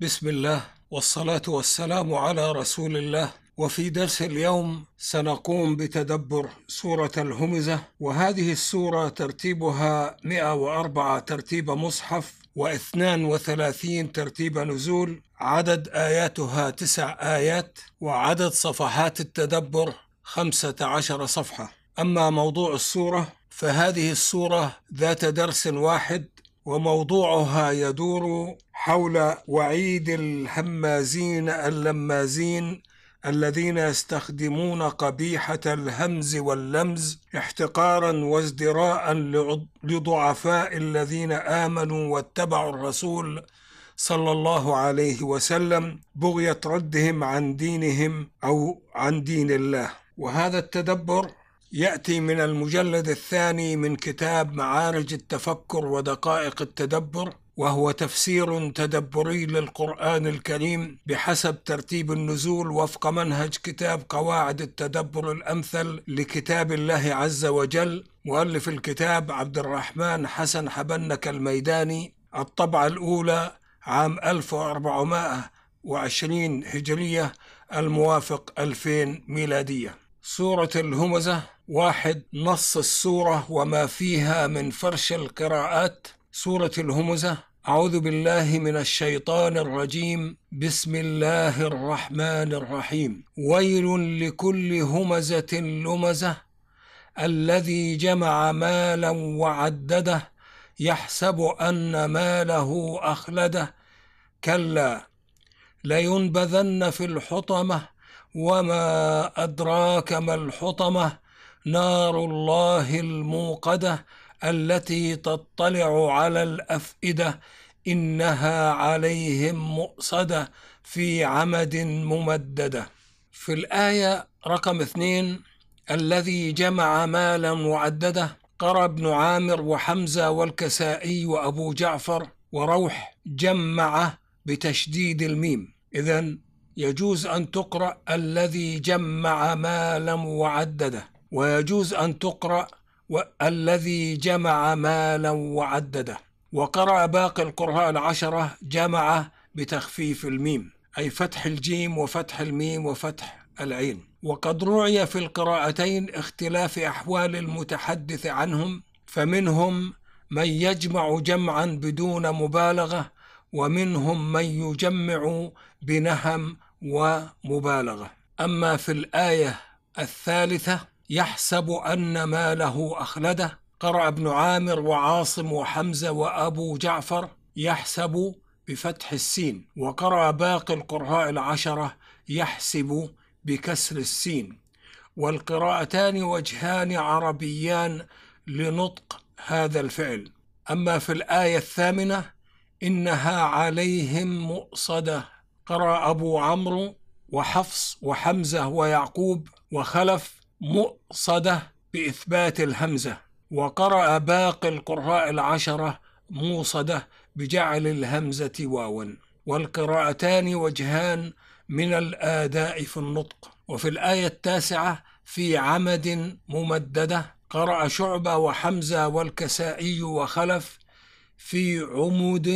بسم الله والصلاة والسلام على رسول الله. وفي درس اليوم سنقوم بتدبر سورة الهمزة. وهذه السورة ترتيبها 104 ترتيب مصحف و32 ترتيب نزول. عدد آياتها تسع آيات وعدد صفحات التدبر خمسة عشر صفحة. أما موضوع السورة فهذه السورة ذات درس واحد وموضوعها يدور حول وعيد الهمازين اللمازين الذين يستخدمون قبيحة الهمز واللمز احتقارا وازدراء لضعفاء الذين آمنوا واتبعوا الرسول صلى الله عليه وسلم بغية ردهم عن دينهم أو عن دين الله. وهذا التدبر يأتي من المجلد الثاني من كتاب معارج التفكر ودقائق التدبر وهو تفسير تدبري للقرآن الكريم بحسب ترتيب النزول وفق منهج كتاب قواعد التدبر الأمثل لكتاب الله عز وجل مؤلف الكتاب عبد الرحمن حسن حبنك الميداني الطبعة الأولى عام 1420 هجرية الموافق 2000 ميلادية. سورة الهمزة. واحد نص السورة وما فيها من فرش القراءات. سورة الهمزة. أعوذ بالله من الشيطان الرجيم. بسم الله الرحمن الرحيم. ويل لكل همزة لمزة. الذي جمع مالا وعدده. يحسب أن ماله أخلده. كلا لينبذن في الحطمة. وما أدراك ما الحطمة نار الله الموقده التي تطلع على الافئده انها عليهم مؤصده في عمد ممدده. في الآية رقم اثنين الذي جمع مالا معدده قرأ ابن عامر وحمزه والكسائي وابو جعفر وروح جمع بتشديد الميم. اذا يجوز أن تقرأ الذي جمع مالا وعدده. ويجوز أن تقرأ الذي جمع مالا وعدده. وقرأ باقي القراء العشرة جمع بتخفيف الميم أي فتح الجيم وفتح الميم وفتح العين. وقد روعي في القراءتين اختلاف أحوال المتحدث عنهم فمنهم من يجمع جمعا بدون مبالغة ومنهم من يجمع بنهم ومبالغة. أما في الآية الثالثة يحسب أن ماله أخلده قرأ ابن عامر وعاصم وحمزة وأبو جعفر يحسب بفتح السين وقرأ باقي القراء العشرة يحسب بكسر السين. والقراءتان وجهان عربيان لنطق هذا الفعل. أما في الآية الثامنة إنها عليهم مؤصدة. قرأ أبو عمرو وحفص وحمزة ويعقوب وخلف مؤصدة بإثبات الهمزة وقرأ باقي القراء العشرة موصدة بجعل الهمزة واوا. والقراءتان وجهان من الآداء في النطق. وفي الآية التاسعة في عمد ممددة قرأ شعبة وحمزة والكسائي وخلف في عمود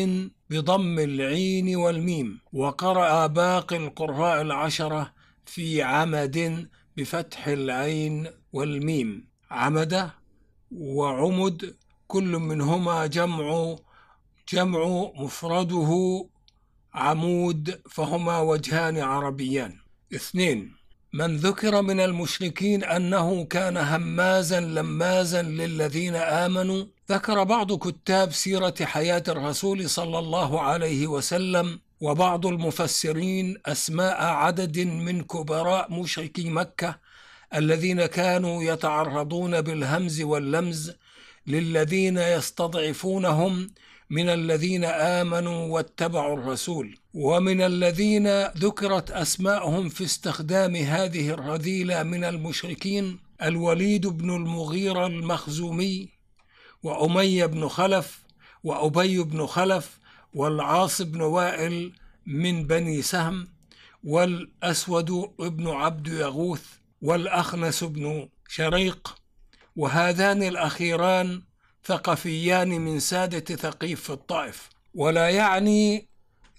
بضم العين والميم وقرأ باقي القراء العشرة في عمد بفتح العين والميم. عمدة وعمد كل منهما جمع جمع مفرده عمود فهما وجهان عربيان. اثنين من ذكر من المشركين أنه كان همازا لمازا للذين آمنوا ذكر بعض كتاب سيرة حياة الرسول صلى الله عليه وسلم وبعض المفسرين أسماء عدد من كبراء مشركي مكة الذين كانوا يتعرضون بالهمز واللمز للذين يستضعفونهم من الذين آمنوا واتبعوا الرسول ومن الذين ذكرت أسماءهم في استخدام هذه الرذيلة من المشركين الوليد بن المغيرة المخزومي وأمية بن خلف وأبي بن خلف والعاص بن وائل من بني سهم والأسود بن عبد يغوث والأخنس بن شريق وهذان الأخيران ثقفيان من سادة ثقيف في الطائف. ولا يعني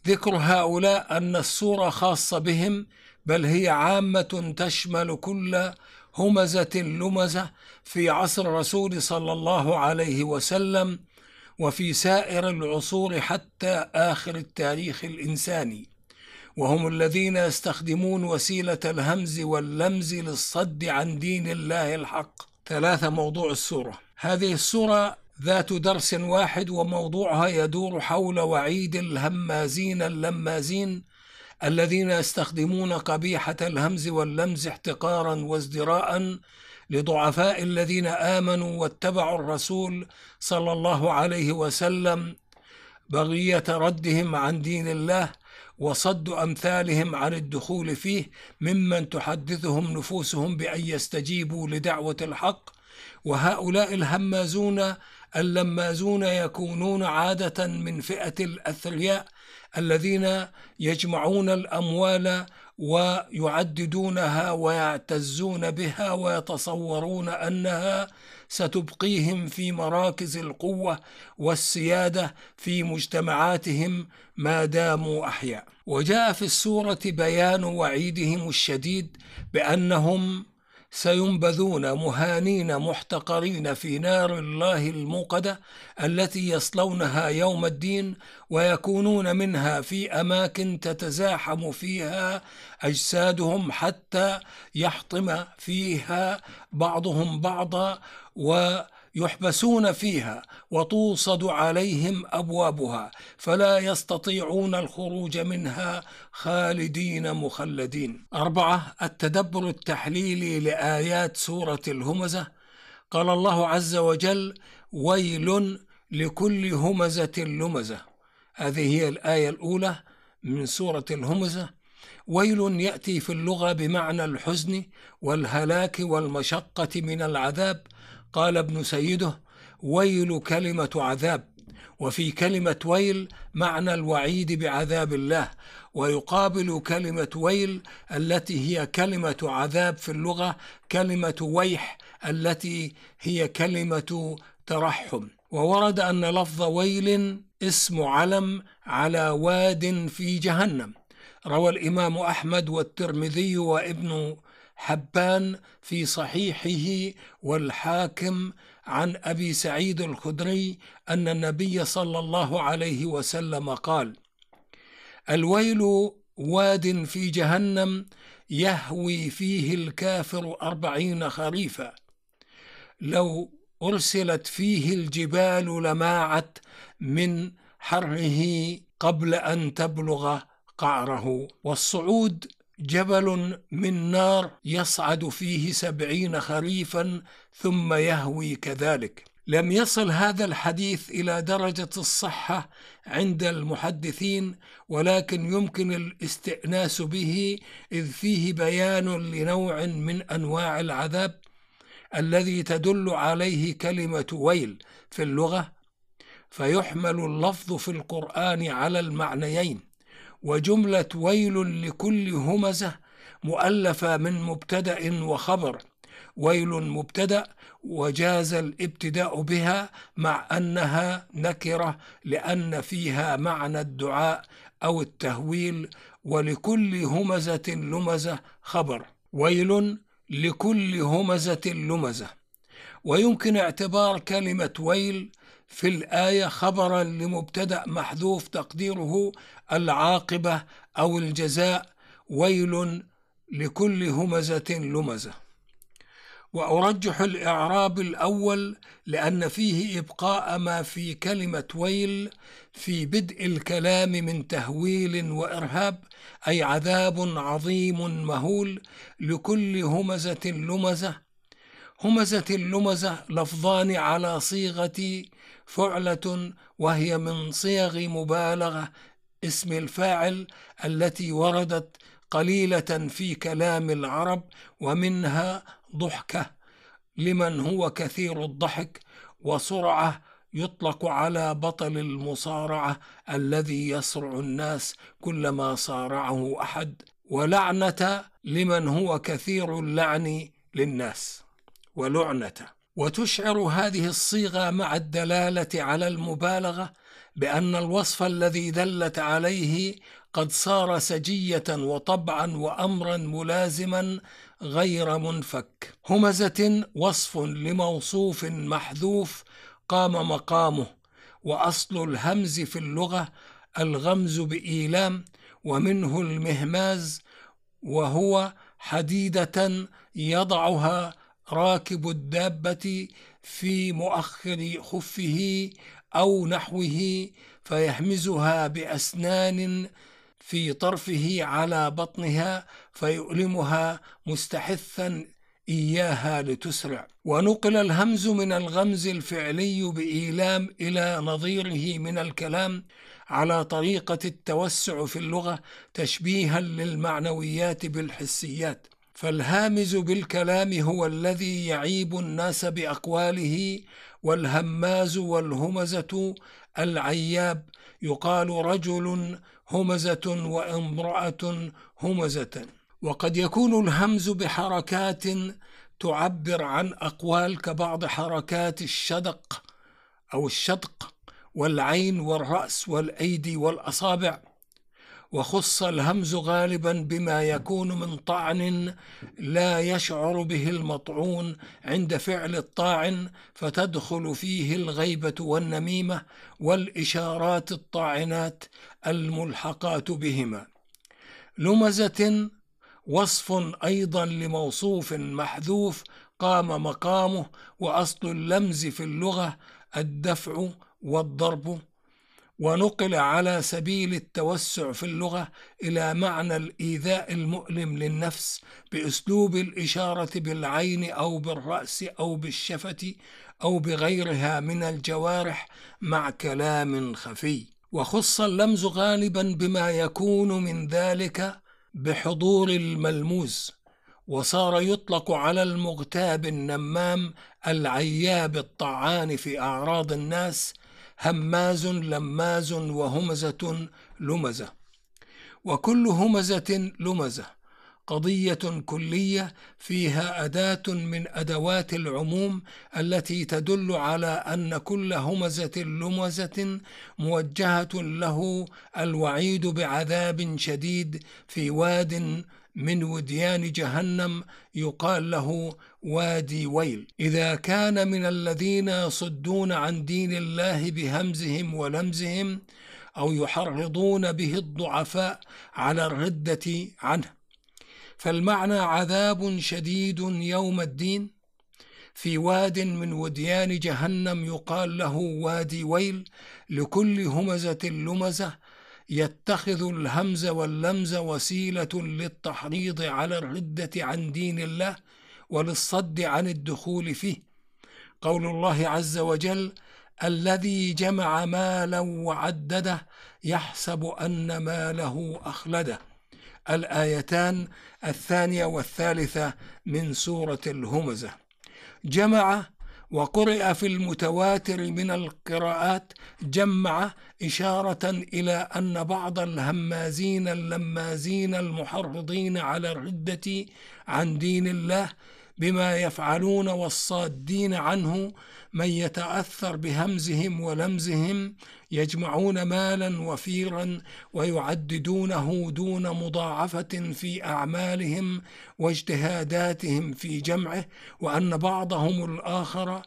ذكر هؤلاء أن السورة خاصة بهم بل هي عامة تشمل كل همزة لمزة في عصر الرسول صلى الله عليه وسلم وفي سائر العصور حتى آخر التاريخ الإنساني. وهم الذين يستخدمون وسيلة الهمز واللمز للصد عن دين الله الحق. ثلاثة موضوع السورة. هذه السورة ذات درس واحد وموضوعها يدور حول وعيد الهمازين اللمازين الذين يستخدمون قبيحة الهمز واللمز احتقارا وازدراء لضعفاء الذين آمنوا واتبعوا الرسول صلى الله عليه وسلم بغية ردهم عن دين الله وصد أمثالهم عن الدخول فيه ممن تحدثهم نفوسهم بأن يستجيبوا لدعوة الحق. وهؤلاء الهمازون اللمازون يكونون عادة من فئة الأثرياء الذين يجمعون الأموال ويعددونها ويعتزون بها ويتصورون أنها ستبقيهم في مراكز القوة والسيادة في مجتمعاتهم ما داموا أحياء. وجاء في السورة بيان وعيدهم الشديد بأنهم سينبذون مهانين محتقرين في نار الله الموقدة التي يصلونها يوم الدين ويكونون منها في أماكن تتزاحم فيها أجسادهم حتى يحطم فيها بعضهم بعضا و يحبسون فيها وتوصد عليهم أبوابها فلا يستطيعون الخروج منها خالدين مخلدين. أربعة التدبر التحليلي لآيات سورة الهمزة. قال الله عز وجل ويل لكل همزة لمزة. هذه هي الآية الأولى من سورة الهمزة. ويل يأتي في اللغة بمعنى الحزن والهلاك والمشقة من العذاب قال ابن سيده ويل كلمة عذاب. وفي كلمة ويل معنى الوعيد بعذاب الله ويقابل كلمة ويل التي هي كلمة عذاب في اللغة كلمة ويح التي هي كلمة ترحم. وورد أن لفظ ويل اسم علم على واد في جهنم. روى الإمام أحمد والترمذي وابن حبان في صحيحه والحاكم عن أبي سعيد الخدري أن النبي صلى الله عليه وسلم قال الويل واد في جهنم يهوي فيه الكافر أربعين خريفا. لو أرسلت فيه الجبال لماعت من حره قبل أن تبلغ قعره. والصعود جبل من نار يصعد فيه سبعين خريفا ثم يهوي كذلك. لم يصل هذا الحديث إلى درجة الصحة عند المحدثين ولكن يمكن الاستئناس به إذ فيه بيان لنوع من أنواع العذاب الذي تدل عليه كلمة ويل في اللغة فيحمل اللفظ في القرآن على المعنيين. وجملة ويل لكل همزة مؤلفة من مبتدأ وخبر. ويل مبتدأ وجاز الابتداء بها مع أنها نكرة لأن فيها معنى الدعاء أو التهويل ولكل همزة لمزة خبر. ويل لكل همزة لمزة. ويمكن اعتبار كلمة ويل في الآية خبرا لمبتدأ محذوف تقديره العاقبة أو الجزاء ويل لكل همزة لمزة. وأرجح الإعراب الأول لأن فيه إبقاء ما في كلمة ويل في بدء الكلام من تهويل وإرهاب أي عذاب عظيم مهول لكل همزة لمزة. همزة اللمزة لفظان على صيغة فعلة وهي من صيغ مبالغة اسم الفاعل التي وردت قليلة في كلام العرب ومنها ضحكة لمن هو كثير الضحك وسرعة يطلق على بطل المصارعة الذي يصرع الناس كلما صارعه أحد ولعنة لمن هو كثير اللعن للناس ولعنة. وتشعر هذه الصيغة مع الدلالة على المبالغة بأن الوصف الذي دلت عليه قد صار سجية وطبعا وأمرا ملازما غير منفك. همزة وصف لموصوف محذوف قام مقامه وأصل الهمز في اللغة الغمز بإيلام ومنه المهماز وهو حديدة يضعها راكب الدابة في مؤخر خفه أو نحوه فيحمزها بأسنان في طرفه على بطنها فيؤلمها مستحثا إياها لتسرع. ونقل الهمز من الغمز الفعلي بإيلام إلى نظيره من الكلام على طريقة التوسع في اللغة تشبيها للمعنويات بالحسيات. فالهامز بالكلام هو الذي يعيب الناس بأقواله والهماز والهمزة العياب. يقال رجل همزة وامرأة همزة. وقد يكون الهمز بحركات تعبر عن أقوال كبعض حركات الشدق أو الشدق والعين والرأس والأيدي والأصابع. وخص الهمز غالبا بما يكون من طعن لا يشعر به المطعون عند فعل الطاعن فتدخل فيه الغيبة والنميمة والإشارات الطاعنات الملحقات بهما. لمزة وصف أيضا لموصوف محذوف قام مقامه وأصل اللمز في اللغة الدفع والضرب ونقل على سبيل التوسع في اللغة إلى معنى الإيذاء المؤلم للنفس بأسلوب الإشارة بالعين أو بالرأس أو بالشفة أو بغيرها من الجوارح مع كلام خفي. وخص اللمز غالبا بما يكون من ذلك بحضور الملموس وصار يطلق على المغتاب النمام العياب الطعان في أعراض الناس هماز لماز وهمزة لمزة وكل همزة لمزة قضية كلية فيها أداة من أدوات العموم التي تدل على أن كل همزة لمزة موجهة له الوعيد بعذاب شديد في واد من وديان جهنم يقال له وادي ويل. إذا كان من الذين يصدون عن دين الله بهمزهم ولمزهم أو يحرضون به الضعفاء على الردة عنه. فالمعنى عذاب شديد يوم الدين. في واد من وديان جهنم يقال له وادي ويل لكل همزة لمزة يتخذ الهمز واللمز وسيلة للتحريض على الردة عن دين الله وللصد عن الدخول فيه. قول الله عز وجل الذي جمع مالا وعدده يحسب أن ماله أخلده. الآيتان الثانية والثالثة من سورة الهمزة. جمع وقرئ في المتواتر من القراءات جمع إشارة إلى أن بعض الهمازين اللمازين المحرضين على الردة عن دين الله بما يفعلون والصادين عنه من يتأثر بهمزهم ولمزهم يجمعون مالا وفيرا ويعددونه دون مضاعفة في أعمالهم واجتهاداتهم في جمعه وأن بعضهم الآخر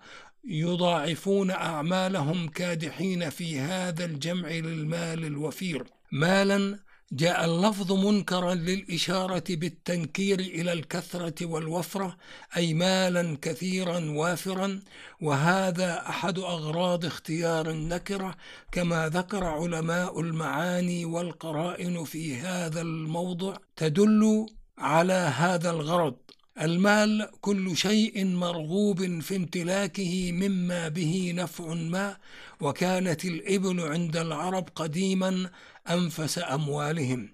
يضاعفون أعمالهم كادحين في هذا الجمع للمال الوفير. مالا جاء اللفظ منكرا للإشارة بالتنكير إلى الكثرة والوفرة أي مالا كثيرا وافرا وهذا أحد أغراض اختيار النكرة كما ذكر علماء المعاني والقرائن في هذا الموضع تدل على هذا الغرض. المال كل شيء مرغوب في امتلاكه مما به نفع ما وكانت الإبل عند العرب قديما أنفس أموالهم.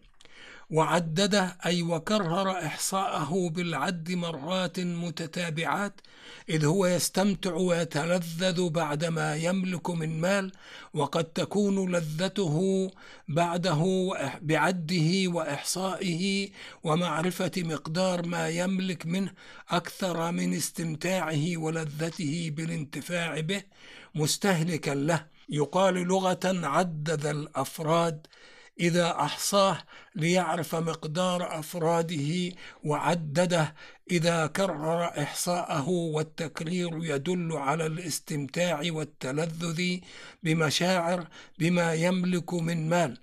وعدده أي وكرر إحصاءه بالعد مرات متتابعات إذ هو يستمتع ويتلذذ بعدما يملك من مال وقد تكون لذته بعده بعده وإحصائه ومعرفة مقدار ما يملك منه أكثر من استمتاعه ولذته بالانتفاع به مستهلكا له. يقال لغة عدد الأفراد إذا أحصاه ليعرف مقدار أفراده وعدده. إذا كرر إحصاءه والتكرير يدل على الاستمتاع والتلذذ بمشاعر بما يملك من مال.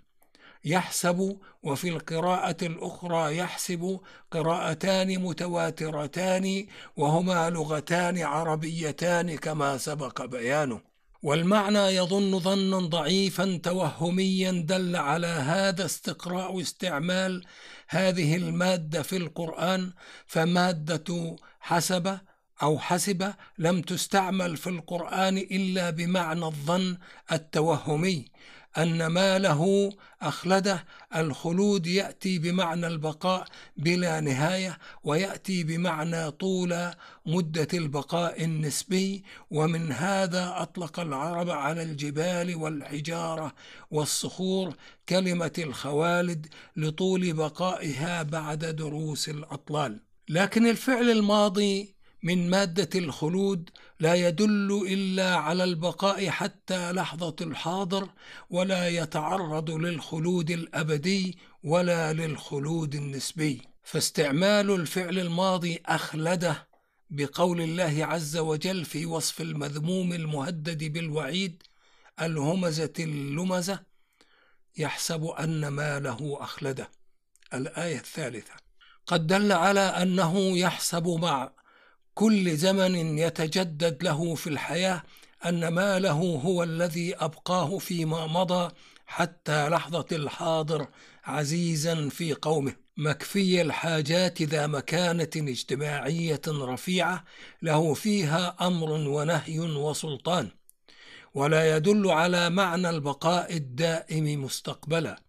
يحسب وفي القراءة الأخرى يحسب قراءتان متواترتان وهما لغتان عربيتان كما سبق بيانه. والمعنى يظن ظنا ضعيفا توهميا دل على هذا استقراء استعمال هذه المادة في القرآن فمادة حسب أو حسب لم تستعمل في القرآن إلا بمعنى الظن التوهمي. أن ما له أخلده الخلود يأتي بمعنى البقاء بلا نهاية ويأتي بمعنى طول مدة البقاء النسبي. ومن هذا أطلق العرب على الجبال والحجارة والصخور كلمة الخوالد لطول بقائها بعد دروس الأطلال. لكن الفعل الماضي من مادة الخلود لا يدل إلا على البقاء حتى لحظة الحاضر ولا يتعرض للخلود الأبدي ولا للخلود النسبي. فاستعمال الفعل الماضي أخلده بقول الله عز وجل في وصف المذموم المهدد بالوعيد الهمزة اللمزة يحسب أن ماله أخلده. الآية الثالثة. قد دل على أنه يحسب مع كل زمن يتجدد له في الحياة أن ماله هو الذي أبقاه فيما مضى حتى لحظة الحاضر عزيزا في قومه. مكفي الحاجات ذا مكانة اجتماعية رفيعة له فيها أمر ونهي وسلطان ولا يدل على معنى البقاء الدائم مستقبلا.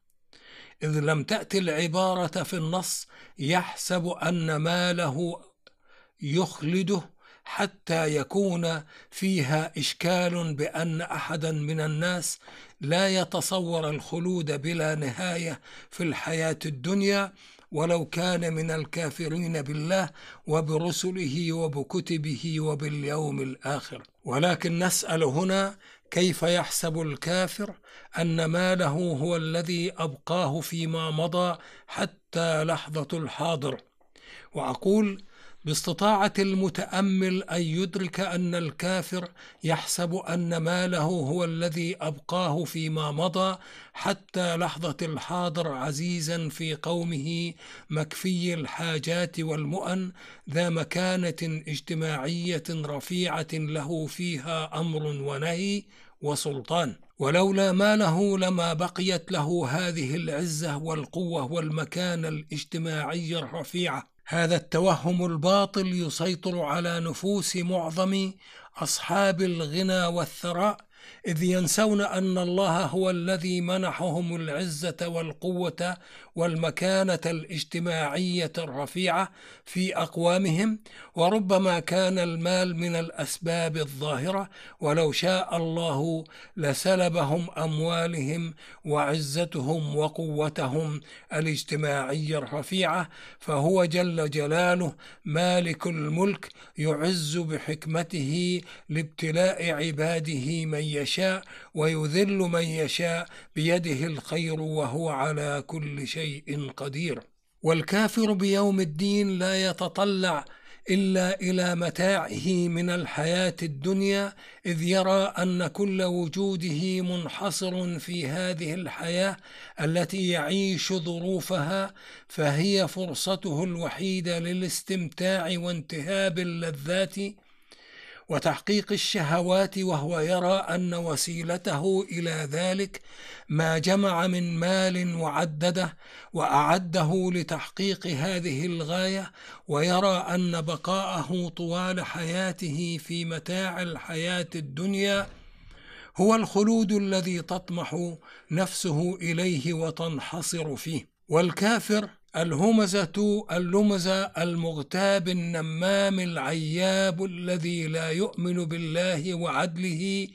إذ لم تأتي العبارة في النص يحسب أن ماله يخلده حتى يكون فيها إشكال بأن أحدا من الناس لا يتصور الخلود بلا نهاية في الحياة الدنيا ولو كان من الكافرين بالله وبرسله وبكتبه وباليوم الآخر. ولكن نسأل هنا كيف يحسب الكافر أن ماله هو الذي أبقاه فيما مضى حتى لحظة الحاضر. وأقول باستطاعة المتأمل أن يدرك أن الكافر يحسب أن ماله هو الذي أبقاه فيما مضى حتى لحظة الحاضر عزيزا في قومه مكفي الحاجات والمؤن ذا مكانة اجتماعية رفيعة له فيها أمر ونهي وسلطان. ولولا ماله لما بقيت له هذه العزة والقوة والمكانة الاجتماعية الرفيعة. هذا التوهم الباطل يسيطر على نفوس معظم أصحاب الغنى والثراء إذ ينسون أن الله هو الذي منحهم العزة والقوة والمكانة الاجتماعية الرفيعة في أقوامهم وربما كان المال من الأسباب الظاهرة ولو شاء الله لسلبهم أموالهم وعزتهم وقوتهم الاجتماعية الرفيعة. فهو جل جلاله مالك الملك يعز بحكمته لابتلاء عباده من يشاء ويذل من يشاء بيده الخير وهو على كل شيء قدير. والكافر بيوم الدين لا يتطلع إلا إلى متاعه من الحياة الدنيا إذ يرى أن كل وجوده منحصر في هذه الحياة التي يعيش ظروفها فهي فرصته الوحيدة للاستمتاع وانتهاب اللذات وتحقيق الشهوات وهو يرى أن وسيلته إلى ذلك ما جمع من مال وعدده وأعده لتحقيق هذه الغاية ويرى أن بقاءه طوال حياته في متاع الحياة الدنيا هو الخلود الذي تطمح نفسه إليه وتنحصر فيه. والكافر الهمزة اللمزة المغتاب النمام العياب الذي لا يؤمن بالله وعدله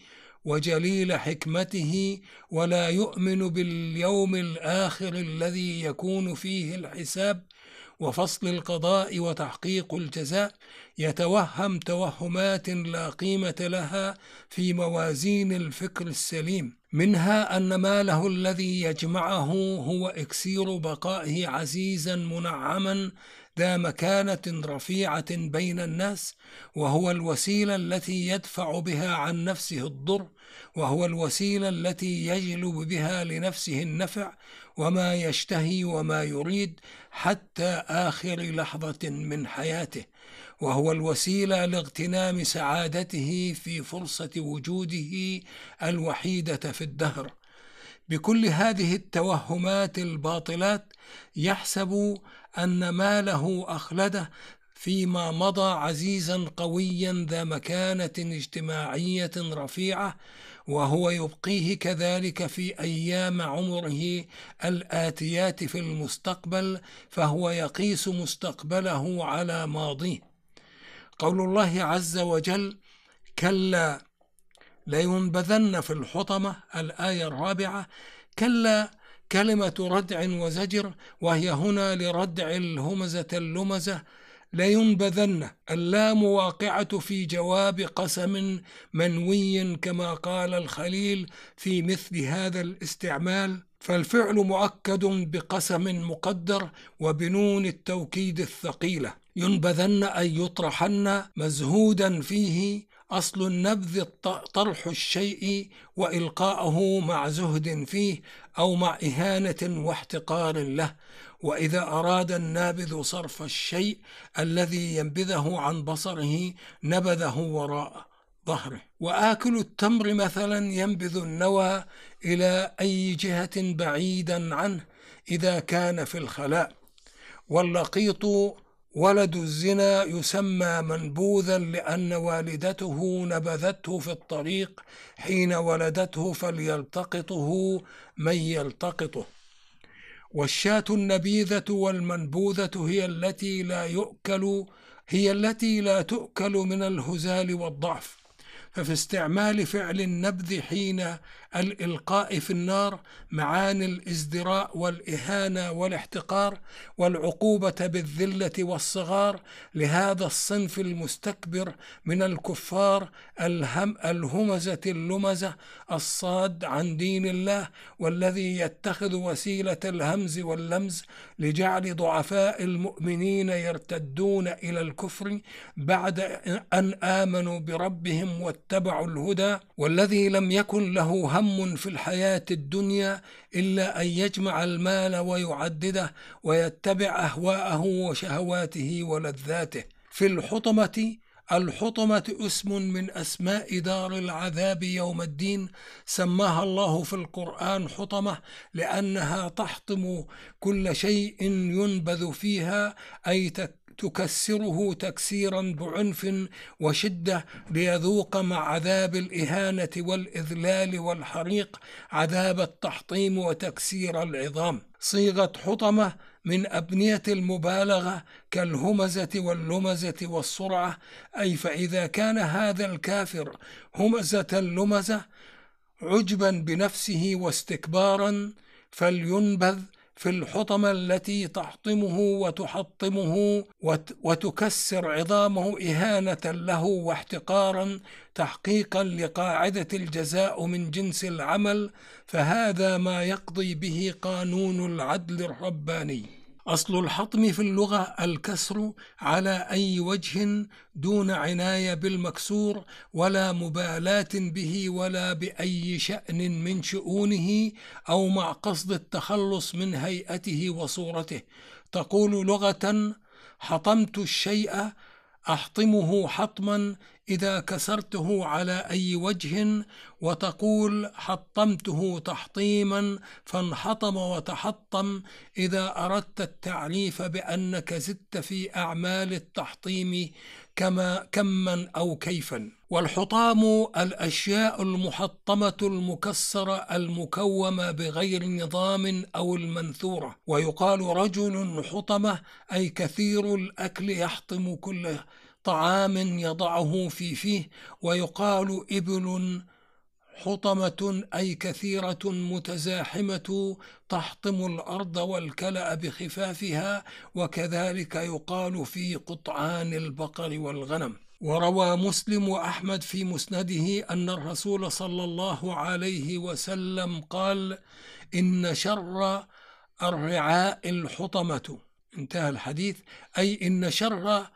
وجليل حكمته ولا يؤمن باليوم الآخر الذي يكون فيه الحساب وفصل القضاء وتحقيق الجزاء يتوهم توهمات لا قيمة لها في موازين الفكر السليم. منها أن ماله الذي يجمعه هو إكسير بقائه عزيزا منعما ذا مكانة رفيعة بين الناس وهو الوسيلة التي يدفع بها عن نفسه الضر وهو الوسيلة التي يجلب بها لنفسه النفع وما يشتهي وما يريد حتى آخر لحظة من حياته. وهو الوسيلة لاغتنام سعادته في فرصة وجوده الوحيدة في الدهر. بكل هذه التوهمات الباطلات يحسب أن ماله أخلده فيما مضى عزيزا قويا ذا مكانة اجتماعية رفيعة وهو يبقيه كذلك في أيام عمره الآتيات في المستقبل فهو يقيس مستقبله على ماضيه. قول الله عز وجل كلا لينبذن في الحطمة الآية الرابعة كلا كلمة ردع وزجر وهي هنا لردع الهمزة اللمزة لينبذن اللام واقعة في جواب قسم منوي كما قال الخليل في مثل هذا الاستعمال فالفعل مؤكد بقسم مقدر وبنون التوكيد الثقيلة ينبذن أي يطرحن مزهودا فيه أصل النبذ طرح الشيء وإلقاءه مع زهد فيه أو مع إهانة واحتقار له. وإذا أراد النابذ صرف الشيء الذي ينبذه عن بصره نبذه وراء ظهره. وآكل التمر مثلا ينبذ النوى إلى أي جهة بعيدا عنه إذا كان في الخلاء. واللقيط ولد الزنا يسمى منبوذا لأن والدته نبذته في الطريق حين ولدته فليلتقطه من يلتقطه. والشاة النبيذة والمنبوذة هي التي لا يؤكل هي التي لا تؤكل من الهزال والضعف. ففي استعمال فعل النبذ حين الإلقاء في النار معاني الإزدراء والإهانة والاحتقار والعقوبة بالذلة والصغار. لهذا الصنف المستكبر من الكفار الهم الهمزة اللمزة الصاد عن دين الله والذي يتخذ وسيلة الهمز واللمز لجعل ضعفاء المؤمنين يرتدون إلى الكفر بعد أن آمنوا بربهم واتبعوا الهدى. والذي لم يكن له هم هم في الحياة الدنيا إلا أن يجمع المال ويعدده ويتبع أهواءه وشهواته ولذاته. في الحطمة الحطمة اسم من أسماء دار العذاب يوم الدين سماها الله في القرآن حطمة لأنها تحطم كل شيء ينبذ فيها أي تك تكسره تكسيرا بعنف وشدة ليذوق مع عذاب الإهانة والإذلال والحريق عذاب التحطيم وتكسير العظام. صيغة حطمة من أبنية المبالغة كالهمزة واللمزة والسرعة أي فإذا كان هذا الكافر همزة لمزه عجبا بنفسه واستكبارا فلينبذ في الحطمة التي تحطمه وتحطمه وتكسر عظامه إهانة له واحتقارا تحقيقا لقاعدة الجزاء من جنس العمل فهذا ما يقضي به قانون العدل الرباني. أصل الحطم في اللغة الكسر على أي وجه دون عناية بالمكسور ولا مبالاة به ولا بأي شأن من شؤونه أو مع قصد التخلص من هيئته وصورته. تقول لغة حطمت الشيء أحطمه حطما إذا كسرته على أي وجه وتقول حطمته تحطيما فانحطم وتحطم إذا أردت التعريف بأنك زدت في أعمال التحطيم كما كما أو كيفا. والحطام الأشياء المحطمة المكسرة المكومة بغير نظام أو المنثورة. ويقال رجل حطمة أي كثير الأكل يحطم كل طعام يضعه في فيه. ويقال إبل حطمة أي كثيرة متزاحمة تحطم الأرض والكلأ بخفافها. وكذلك يقال في قطعان البقر والغنم. وروى مسلم وأحمد في مسنده أن الرسول صلى الله عليه وسلم قال إن شر الرعاء الحطمة انتهى الحديث. أي إن شر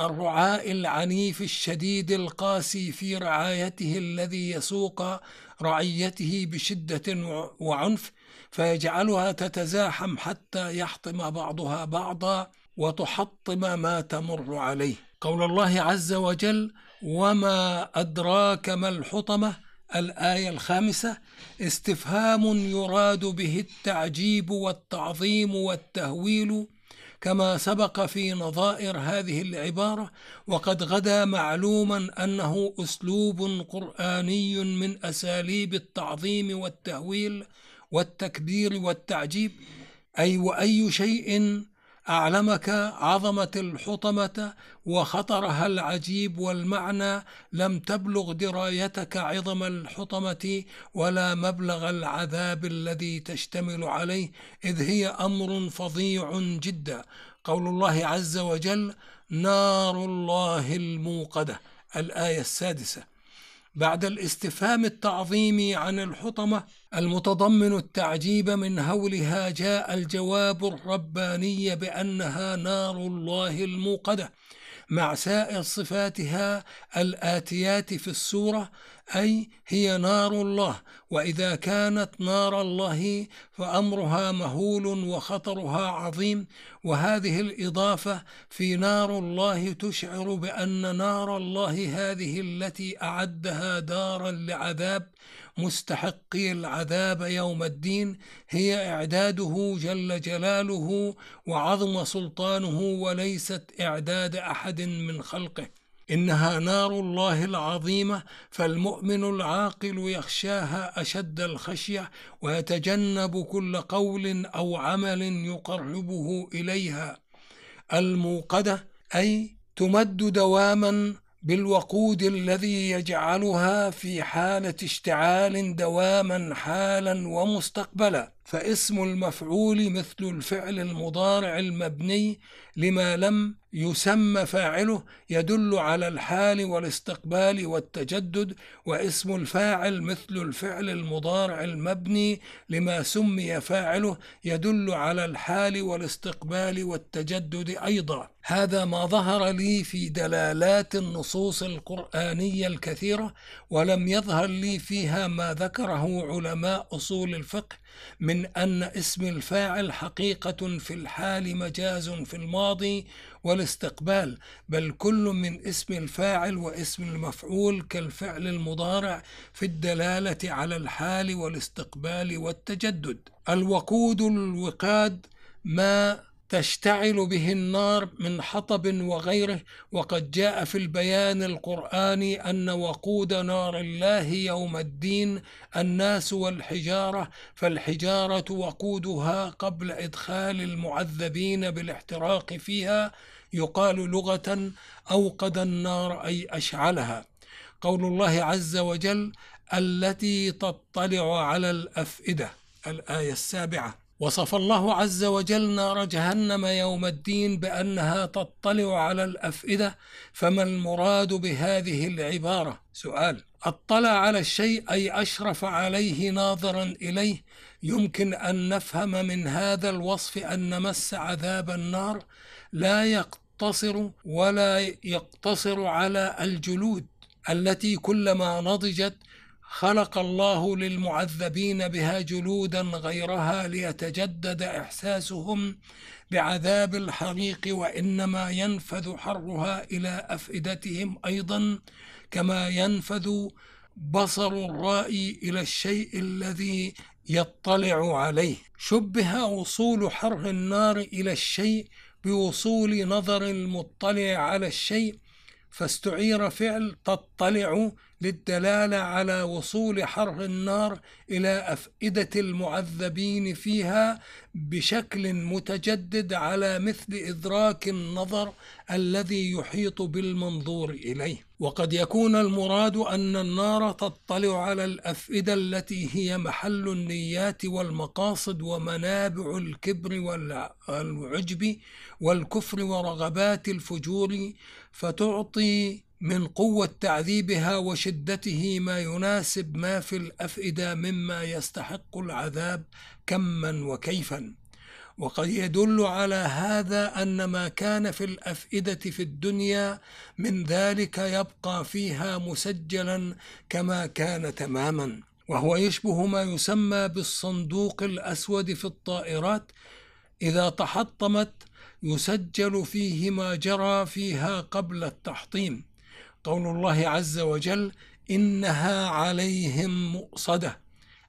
الرعاء العنيف الشديد القاسي في رعايته الذي يسوق رعيته بشدة وعنف فيجعلها تتزاحم حتى يحطم بعضها بعضا وتحطم ما تمر عليه. قول الله عز وجل وما أدراك ما الحطمة? الآية الخامسة استفهام يراد به التعجيب والتعظيم والتهويل كما سبق في نظائر هذه العبارة وقد غدا معلوما أنه أسلوب قرآني من أساليب التعظيم والتهويل والتكبير والتعجيب أي وأي شيء أعلمك عظمة الحطمة وخطرها العجيب والمعنى لم تبلغ درايتك عظم الحطمة ولا مبلغ العذاب الذي تشتمل عليه إذ هي أمر فظيع جدا. قول الله عز وجل نار الله الموقدة. الآية السادسة. بعد الاستفهام التعظيمي عن الحطمة المتضمن التعجيب من هولها جاء الجواب الرباني بأنها نار الله الموقدة مع سائر صفاتها الآتيات في السورة أي هي نار الله وإذا كانت نار الله فأمرها مهول وخطرها عظيم. وهذه الإضافة في نار الله تشعر بأن نار الله هذه التي أعدها دارا لعذاب مستحقي العذاب يوم الدين هي إعداده جل جلاله وعظم سلطانه وليست إعداد أحد من خلقه. إنها نار الله العظيمة فالمؤمن العاقل يخشاها أشد الخشية ويتجنب كل قول أو عمل يقربه إليها. الموقدة أي تمد دواما بالوقود الذي يجعلها في حالة اشتعال دواما حالا ومستقبلا. فاسم المفعول مثل الفعل المضارع المبني لما لم يسمى فاعله يدل على الحال والاستقبال والتجدد واسم الفاعل مثل الفعل المضارع المبني لما سمي فاعله يدل على الحال والاستقبال والتجدد أيضا. هذا ما ظهر لي في دلالات النصوص القرآنية الكثيرة ولم يظهر لي فيها ما ذكره علماء أصول الفقه من أن اسم الفاعل حقيقة في الحال مجاز في الماضي والاستقبال بل كل من اسم الفاعل واسم المفعول كالفعل المضارع في الدلالة على الحال والاستقبال والتجدد. الوقود الوقاد ما تشتعل به النار من حطب وغيره. وقد جاء في البيان القرآني أن وقود نار الله يوم الدين الناس والحجارة فالحجارة وقودها قبل إدخال المعذبين بالاحتراق فيها يقال لغة أوقد النار أي أشعلها. قول الله عز وجل التي تطلع على الأفئدة الآية السابعة. وصف الله عز وجل نار جهنم يوم الدين بأنها تطلع على الأفئدة فما المراد بهذه العبارة؟ سؤال أطلع على الشيء أي أشرف عليه ناظرا إليه يمكن أن نفهم من هذا الوصف أن مس عذاب النار لا يقتصر ولا يقتصر على الجلود التي كلما نضجت خلق الله للمعذبين بها جلودا غيرها ليتجدد إحساسهم بعذاب الحريق وإنما ينفذ حرها إلى أفئدتهم أيضا كما ينفذ بصر الرائي إلى الشيء الذي يطلع عليه. شبه وصول حر النار إلى الشيء بوصول نظر المطلع على الشيء فاستعير فعل تطلع للدلالة على وصول حر النار إلى أفئدة المعذبين فيها بشكل متجدد على مثل إدراك النظر الذي يحيط بالمنظور إليه. وقد يكون المراد أن النار تطلع على الأفئدة التي هي محل النيات والمقاصد ومنابع الكبر والعجب والكفر ورغبات الفجور فتعطي من قوة تعذيبها وشدته ما يناسب ما في الأفئدة مما يستحق العذاب كما وكيفا. وقد يدل على هذا أن ما كان في الأفئدة في الدنيا من ذلك يبقى فيها مسجلا كما كان تماما. وهو يشبه ما يسمى بالصندوق الأسود في الطائرات. إذا تحطمت يسجل فيه ما جرى فيها قبل التحطيم. قول الله عز وجل إنها عليهم مؤصدة.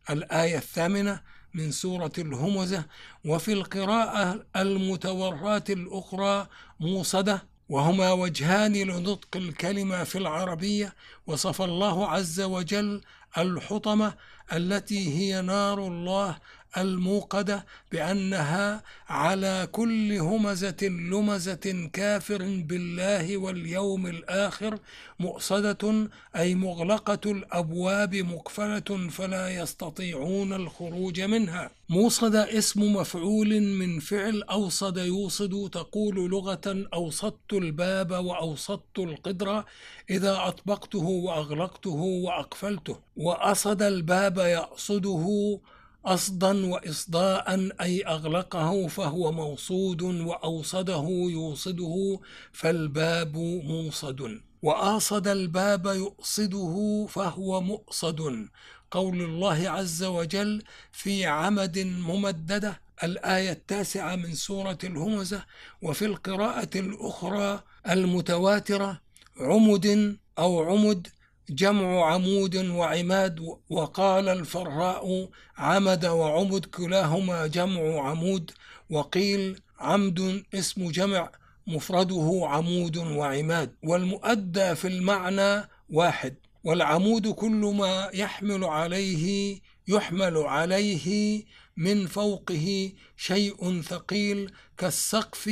الآية الثامنة من سورة الهمزة وفي القراءة المتوراة الأخرى موصدة. وهما وجهان لنطق الكلمة في العربية وصف الله عز وجل الحطمة التي هي نار الله الموقدة بأنها على كل همزة لمزة كافر بالله واليوم الآخر مؤصدة أي مغلقة الأبواب مقفلة فلا يستطيعون الخروج منها. موصد اسم مفعول من فعل أوصد يوصد تقول لغة أوصدت الباب وأوصدت القدر إذا أطبقته وأغلقته وأقفلته. وأصد الباب يأصده أصدا وإصداء أي أغلقه فهو موصود وأوصده يوصده فالباب موصد. وآصد الباب يؤصده فهو مؤصد. قول الله عز وجل في عمد ممددة الآية التاسعة من سورة الهمزة وفي القراءة الأخرى المتواترة عمد أو عمد جمع عمود وعماد وقال الفراء عمد وعمد كلاهما جمع عمود وقيل عمد اسم جمع مفرده عمود وعماد والمؤدى في المعنى واحد والعمود كل ما يحمل عليه يحمل عليه من فوقه شيء ثقيل كالسقف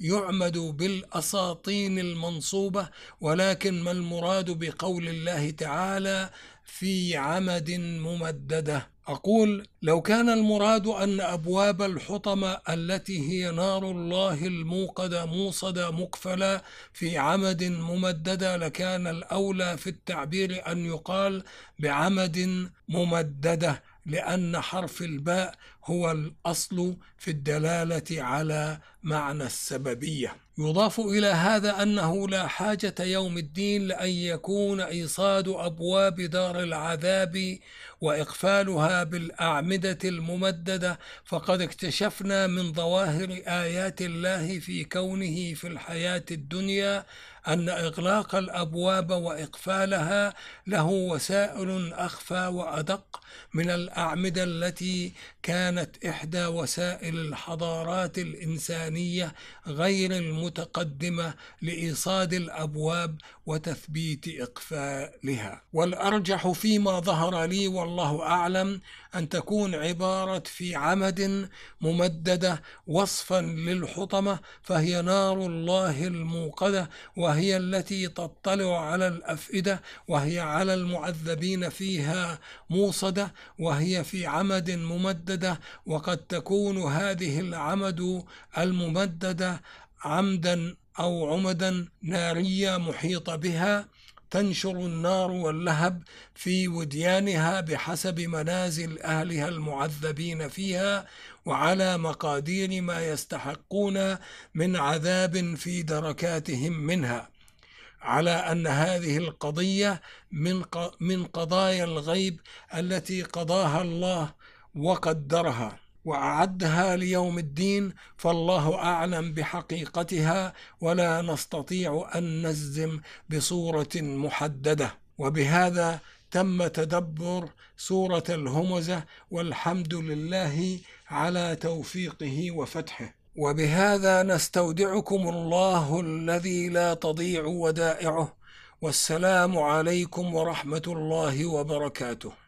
يعمد بالأساطين المنصوبة ولكن ما المراد بقول الله تعالى في عمد ممددة؟ أقول لو كان المراد أن أبواب الحطمة التي هي نار الله الموقدة موصدة مكفله في عمد ممددة لكان الأولى في التعبير أن يقال بعمد ممددة. لأن حرف الباء هو الأصل في الدلالة على معنى السببية. يضاف إلى هذا أنه لا حاجة يوم الدين لأن يكون إيصاد أبواب دار العذاب وإقفالها بالأعمدة الممددة. فقد اكتشفنا من ظواهر آيات الله في كونه في الحياة الدنيا أن إغلاق الأبواب وإقفالها له وسائل أخفى وأدق من الأعمدة التي كانت إحدى وسائل الحضارات الإنسانية غير المتقدمة لإيصاد الأبواب وتثبيت إقفالها. والأرجح فيما ظهر لي والله أعلم أن تكون عبارة في عمد ممددة وصفا للحطمة فهي نار الله الموقدة وهي التي تطلع على الأفئدة وهي على المعذبين فيها موصدة وهي في عمد ممددة وقد تكون هذه العمد الممددة عمدا أو عمدا نارية محيطة بها تنشر النار واللهب في وديانها بحسب منازل أهلها المعذبين فيها وعلى مقادير ما يستحقون من عذاب في دركاتهم منها. على أن هذه القضية من من قضايا الغيب التي قضاها الله وقدرها وأعدها ليوم الدين فالله أعلم بحقيقتها ولا نستطيع أن نجزم بصورة محددة. وبهذا تم تدبر سورة الهمزة والحمد لله على توفيقه وفتحه. وبهذا نستودعكم الله الذي لا تضيع ودائعه. والسلام عليكم ورحمة الله وبركاته.